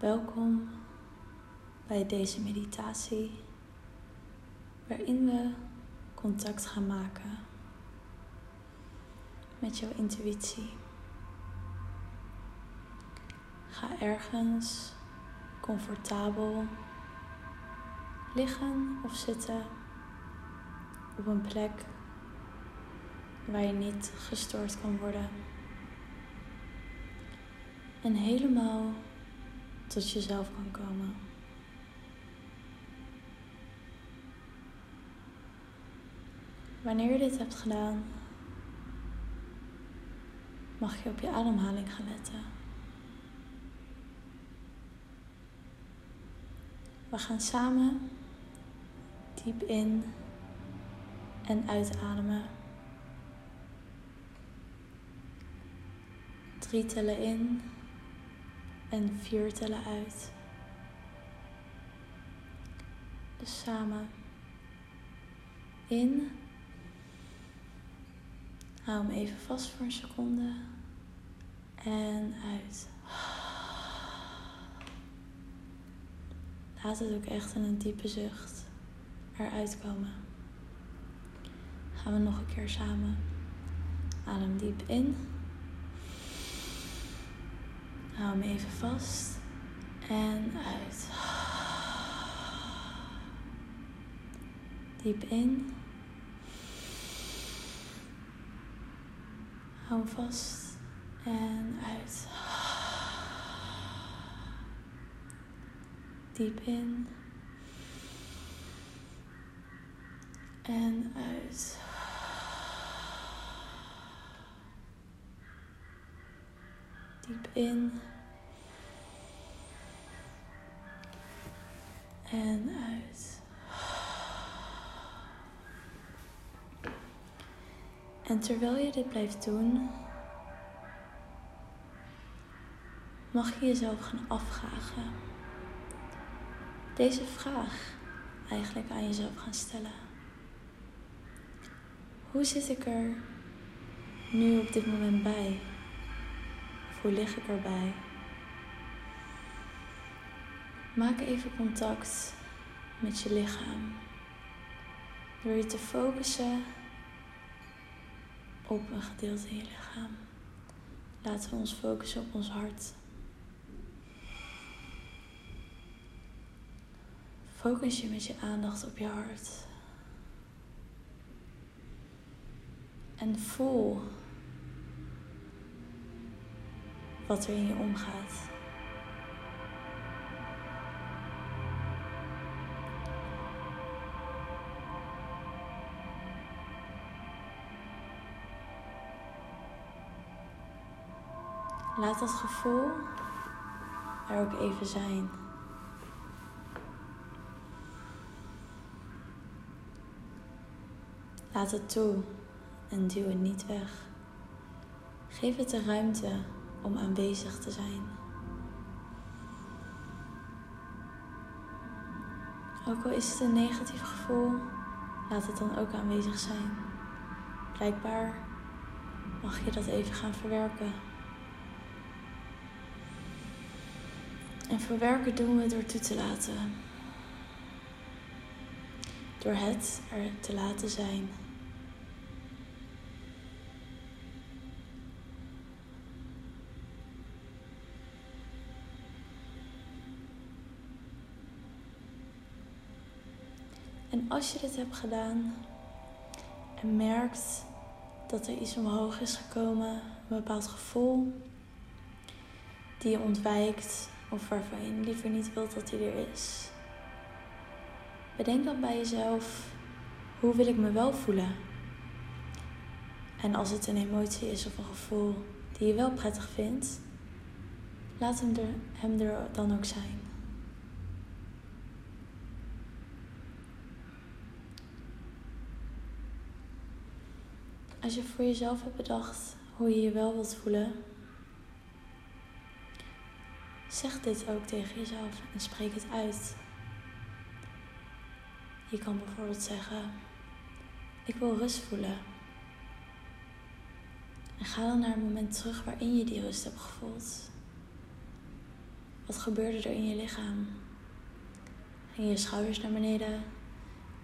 Welkom bij deze meditatie, waarin we contact gaan maken met jouw intuïtie. Ga ergens comfortabel liggen of zitten op een plek waar je niet gestoord kan worden. En helemaal tot jezelf kan komen. Wanneer je dit hebt gedaan, mag je op je ademhaling gaan letten. We gaan samen diep in en uitademen. Drie tellen in en vier tellen uit. Dus samen in. Hou hem even vast voor een seconde. En uit. Laat het ook echt in een diepe zucht eruit komen. Gaan we nog een keer samen. Adem diep in. Hou hem even vast. En uit. Diep in. Hou hem vast. En uit. Diep in. En uit. Diep in. En uit. En terwijl je dit blijft doen, mag je jezelf gaan afvragen. Deze vraag eigenlijk aan jezelf gaan stellen. Hoe zit ik er nu op dit moment bij? Hoe lig ik erbij? Maak even contact met je lichaam. Door je te focussen op een gedeelte in je lichaam. Laten we ons focussen op ons hart. Focus je met je aandacht op je hart. En voel wat er in je omgaat. Laat dat gevoel er ook even zijn. Laat het toe en duw het niet weg. Geef het de ruimte om aanwezig te zijn. Ook al is het een negatief gevoel, laat het dan ook aanwezig zijn. Blijkbaar mag je dat even gaan verwerken. En verwerken doen we door toe te laten. Door het er te laten zijn. En als je dit hebt gedaan en merkt dat er iets omhoog is gekomen, een bepaald gevoel die je ontwijkt of waarvan je liever niet wilt dat hij er is, bedenk dan bij jezelf: hoe wil ik me wel voelen? En als het een emotie is of een gevoel die je wel prettig vindt, laat hem er, hem er dan ook zijn. Als je voor jezelf hebt bedacht hoe je je wel wilt voelen, zeg dit ook tegen jezelf en spreek het uit. Je kan bijvoorbeeld zeggen: Ik wil rust voelen. En ga dan naar een moment terug waarin je die rust hebt gevoeld. Wat gebeurde er in je lichaam? Ging je schouders naar beneden?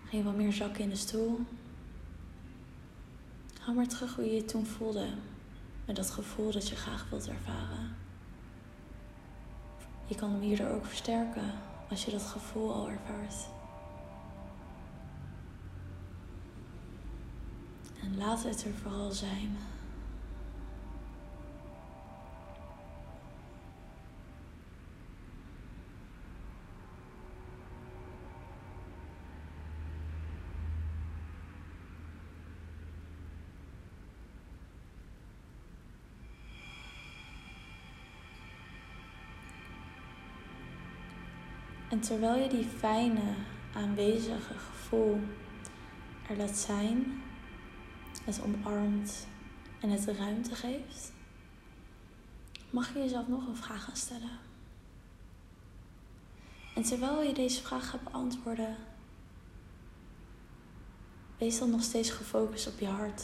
Ging je wat meer zakken in de stoel? Hou maar terug hoe je je toen voelde. Met dat gevoel dat je graag wilt ervaren. Je kan hem hierdoor ook versterken als je dat gevoel al ervaart. En laat het er vooral zijn. En terwijl je die fijne, aanwezige gevoel er laat zijn, het omarmt en het ruimte geeft, mag je jezelf nog een vraag gaan stellen. En terwijl je deze vraag gaat beantwoorden, wees dan nog steeds gefocust op je hart.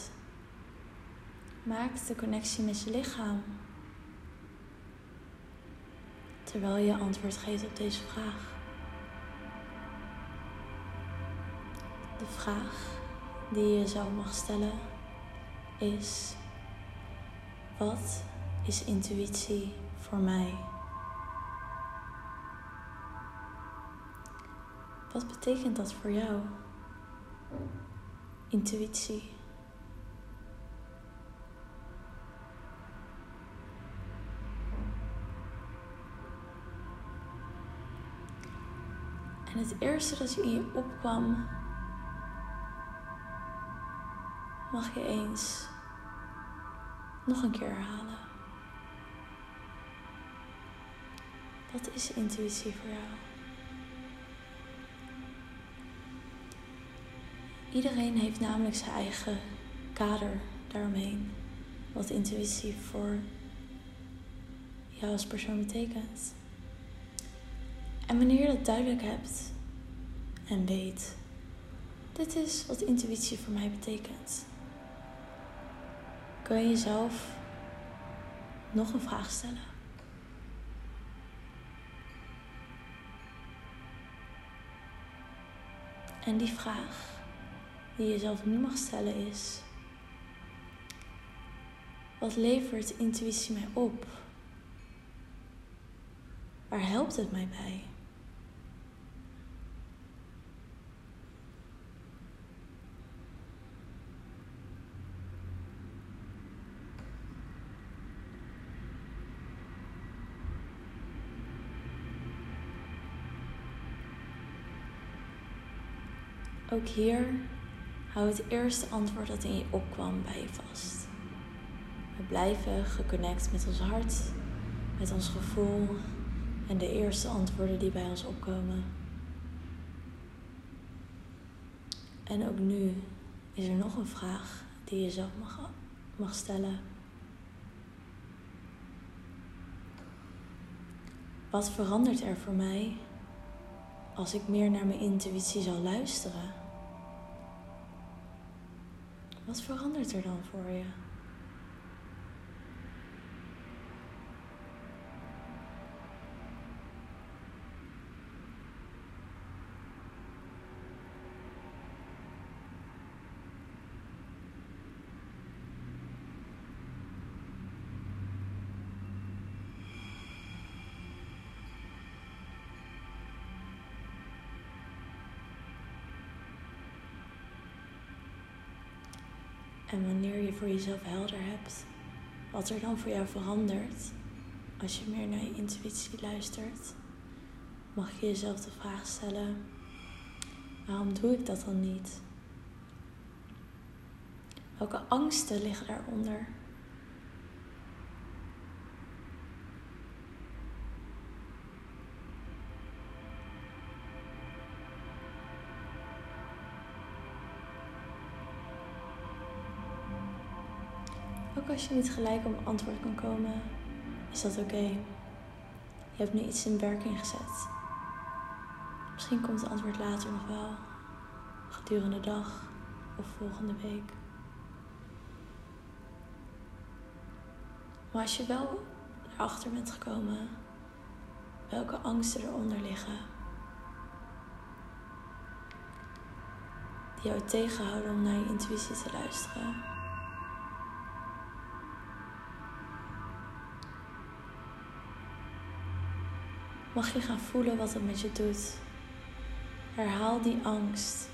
Maak de connectie met je lichaam. Terwijl je antwoord geeft op deze vraag. De vraag die je jezelf mag stellen is: wat is intuïtie voor mij? Wat betekent dat voor jou? Intuïtie. Het eerste dat in je opkwam mag je eens nog een keer herhalen. Wat is intuïtie voor jou? Iedereen heeft namelijk zijn eigen kader daaromheen. Wat intuïtie voor jou als persoon betekent. En wanneer je dat duidelijk hebt en weet, dit is wat intuïtie voor mij betekent kun je jezelf nog een vraag stellen. En die vraag die je jezelf nu mag stellen is: wat levert intuïtie mij op? Waar helpt het mij bij? Ook hier hou het eerste antwoord dat in je opkwam bij je vast. We blijven geconnect met ons hart, met ons gevoel en de eerste antwoorden die bij ons opkomen. En ook nu is er nog een vraag die je zelf mag, mag stellen. Wat verandert er voor mij als ik meer naar mijn intuïtie zal luisteren? Wat verandert er dan voor je? En wanneer je voor jezelf helder hebt wat er dan voor jou verandert als je meer naar je intuïtie luistert, mag je jezelf de vraag stellen: waarom doe ik dat dan niet? Welke angsten liggen daaronder? Ook als je niet gelijk op antwoord kan komen, is dat oké. Je hebt nu iets in werking gezet. Misschien komt het antwoord later nog wel, gedurende de dag of volgende week. Maar als je wel erachter bent gekomen welke angsten eronder liggen. Die jou tegenhouden om naar je intuïtie te luisteren. Mag je gaan voelen wat het met je doet. Herhaal die angst.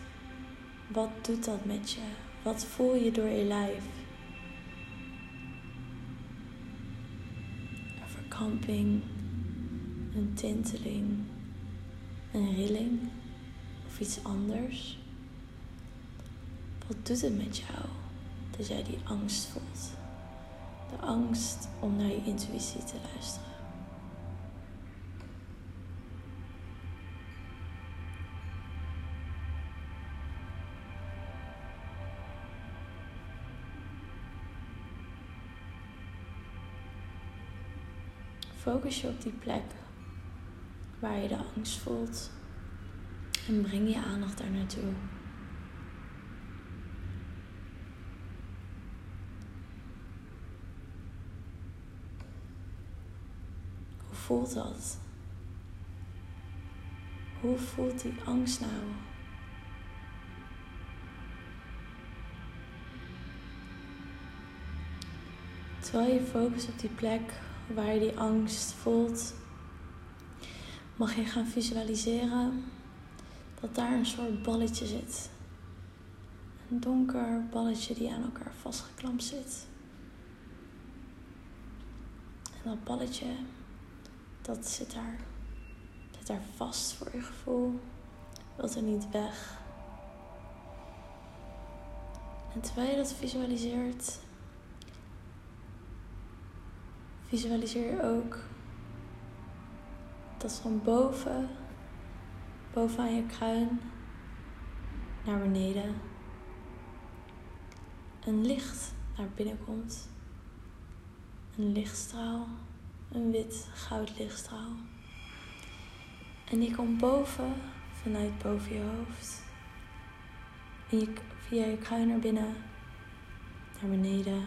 Wat doet dat met je? Wat voel je door je lijf? Een verkramping, een tinteling, een rilling of iets anders. Wat doet het met jou dat jij die angst voelt? De angst om naar je intuïtie te luisteren. Focus je op die plek waar je de angst voelt en breng je aandacht daar naartoe. Hoe voelt dat? Hoe voelt die angst nou? Terwijl je focust op die plek waar je die angst voelt, mag je gaan visualiseren dat daar een soort balletje zit. Een donker balletje die aan elkaar vastgeklampt zit. En dat balletje, dat zit daar, zit daar vast voor je gevoel. Wilt er niet weg. En terwijl je dat visualiseert, visualiseer ook dat van boven, bovenaan je kruin, naar beneden, een licht naar binnen komt. Een lichtstraal, een wit goud lichtstraal. En die komt boven, vanuit boven je hoofd. En via je kruin naar binnen, naar beneden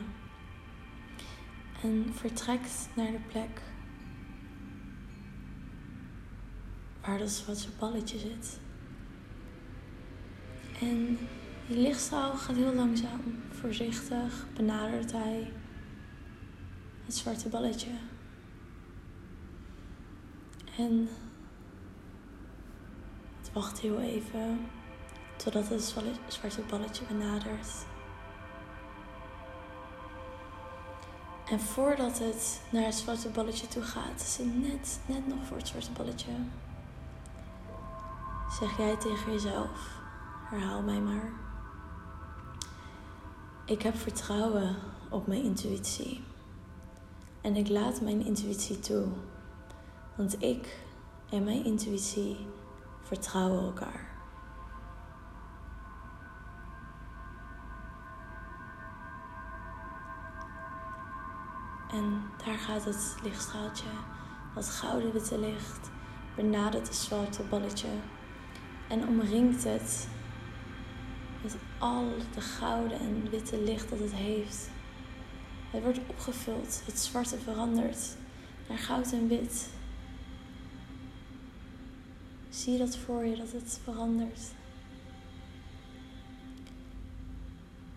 en vertrekt naar de plek waar dat zwarte balletje zit. En die lichtstraal gaat heel langzaam, voorzichtig, benadert hij het zwarte balletje. En het wacht heel even totdat het zwarte balletje benadert. En voordat het naar het zwarte balletje toe gaat, is het net, net nog voor het zwarte balletje. Zeg jij tegen jezelf, herhaal mij maar. Ik heb vertrouwen op mijn intuïtie. En ik laat mijn intuïtie toe. Want ik en mijn intuïtie vertrouwen elkaar. En daar gaat het lichtstraaltje, dat gouden witte licht, benadert het zwarte balletje en omringt het met al de gouden en witte licht dat het heeft. Het wordt opgevuld, het zwarte verandert naar goud en wit. Zie je dat voor je, dat het verandert.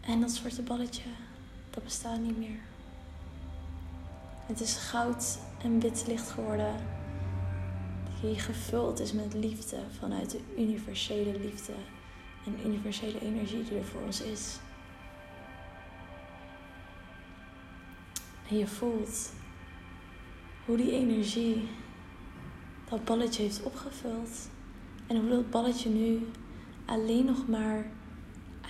En dat zwarte balletje, dat bestaat niet meer. Het is goud en wit licht geworden. Die gevuld is met liefde vanuit de universele liefde en universele energie die er voor ons is. En je voelt hoe die energie dat balletje heeft opgevuld. En hoe dat balletje nu alleen nog maar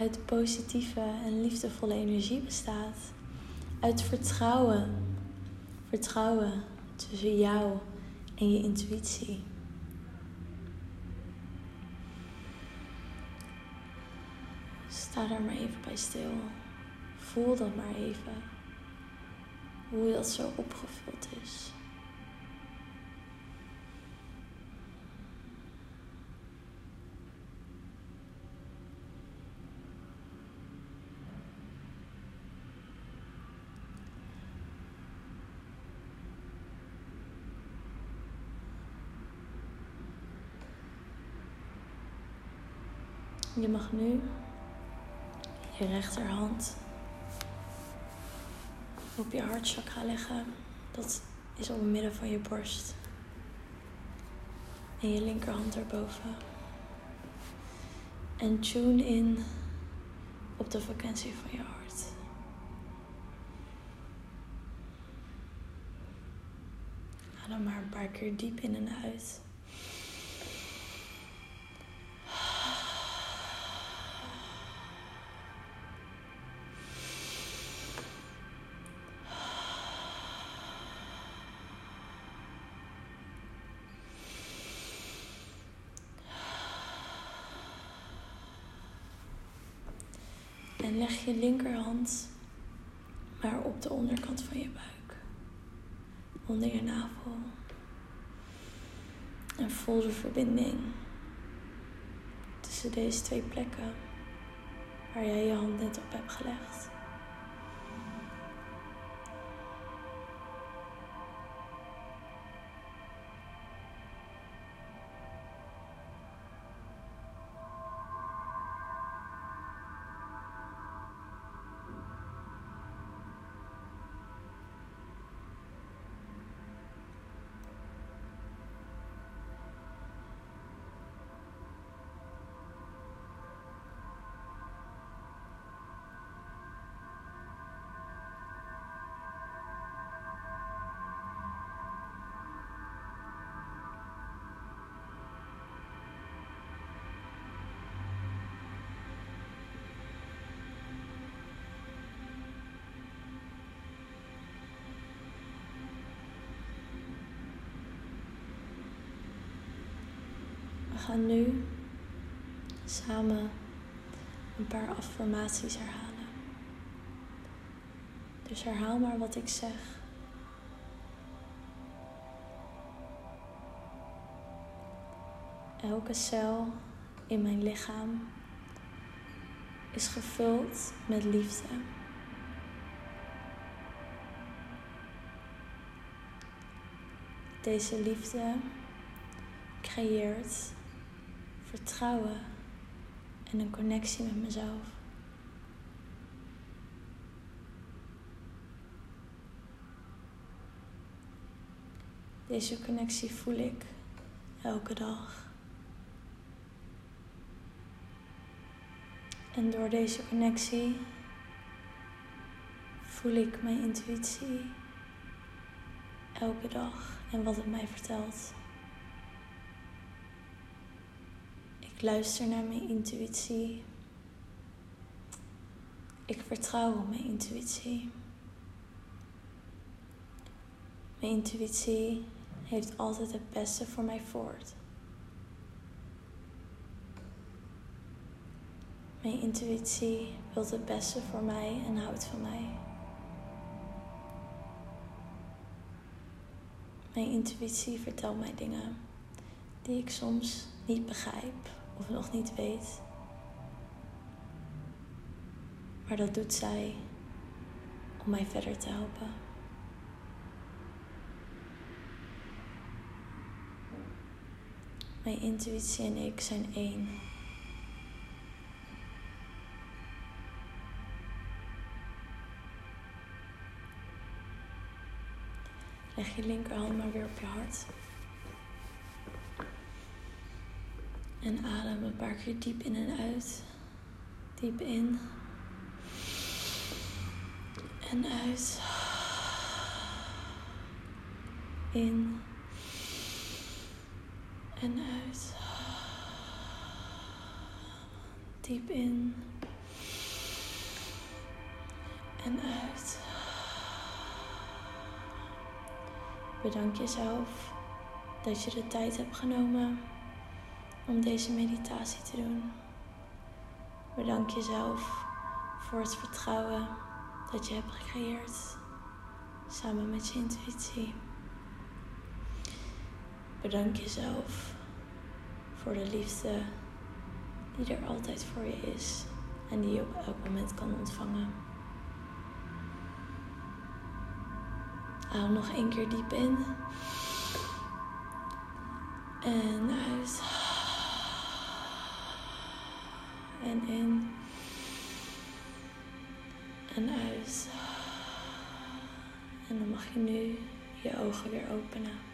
uit positieve en liefdevolle energie bestaat. Uit vertrouwen Vertrouwen tussen jou en je intuïtie. Sta daar maar even bij stil. Voel dat maar even. Hoe dat zo opgevuld is. Je mag nu je rechterhand op je hartchakra leggen. Dat is op het midden van je borst. En je linkerhand erboven. En tune in op de frequentie van je hart. Adem maar een paar keer diep in en uit. En leg je linkerhand maar op de onderkant van je buik. Onder je navel. En voel de verbinding tussen deze twee plekken waar jij je hand net op hebt gelegd. Gaan nu samen een paar affirmaties herhalen. Dus herhaal maar wat ik zeg. Elke cel in mijn lichaam is gevuld met liefde. Deze liefde creëert vertrouwen en een connectie met mezelf. Deze connectie voel ik elke dag. En door deze connectie voel ik mijn intuïtie elke dag en wat het mij vertelt. Ik luister naar mijn intuïtie. Ik vertrouw op mijn intuïtie. Mijn intuïtie heeft altijd het beste voor mij voort. Mijn intuïtie wil het beste voor mij en houdt van mij. Mijn intuïtie vertelt mij dingen die ik soms niet begrijp of nog niet weet. Maar dat doet zij om mij verder te helpen. Mijn intuïtie en ik zijn één. Leg je linkerhand maar weer op je hart. En adem een paar keer diep in en uit. Diep in. En uit. In. En uit. Diep in. En uit. Bedank jezelf dat je de tijd hebt genomen om deze meditatie te doen. Bedank jezelf voor het vertrouwen dat je hebt gecreëerd samen met je intuïtie. Bedank jezelf voor de liefde die er altijd voor je is en die je op elk moment kan ontvangen. Adem nog één keer diep in. En uit. En in. En uit. En dan mag je nu je ogen weer openen.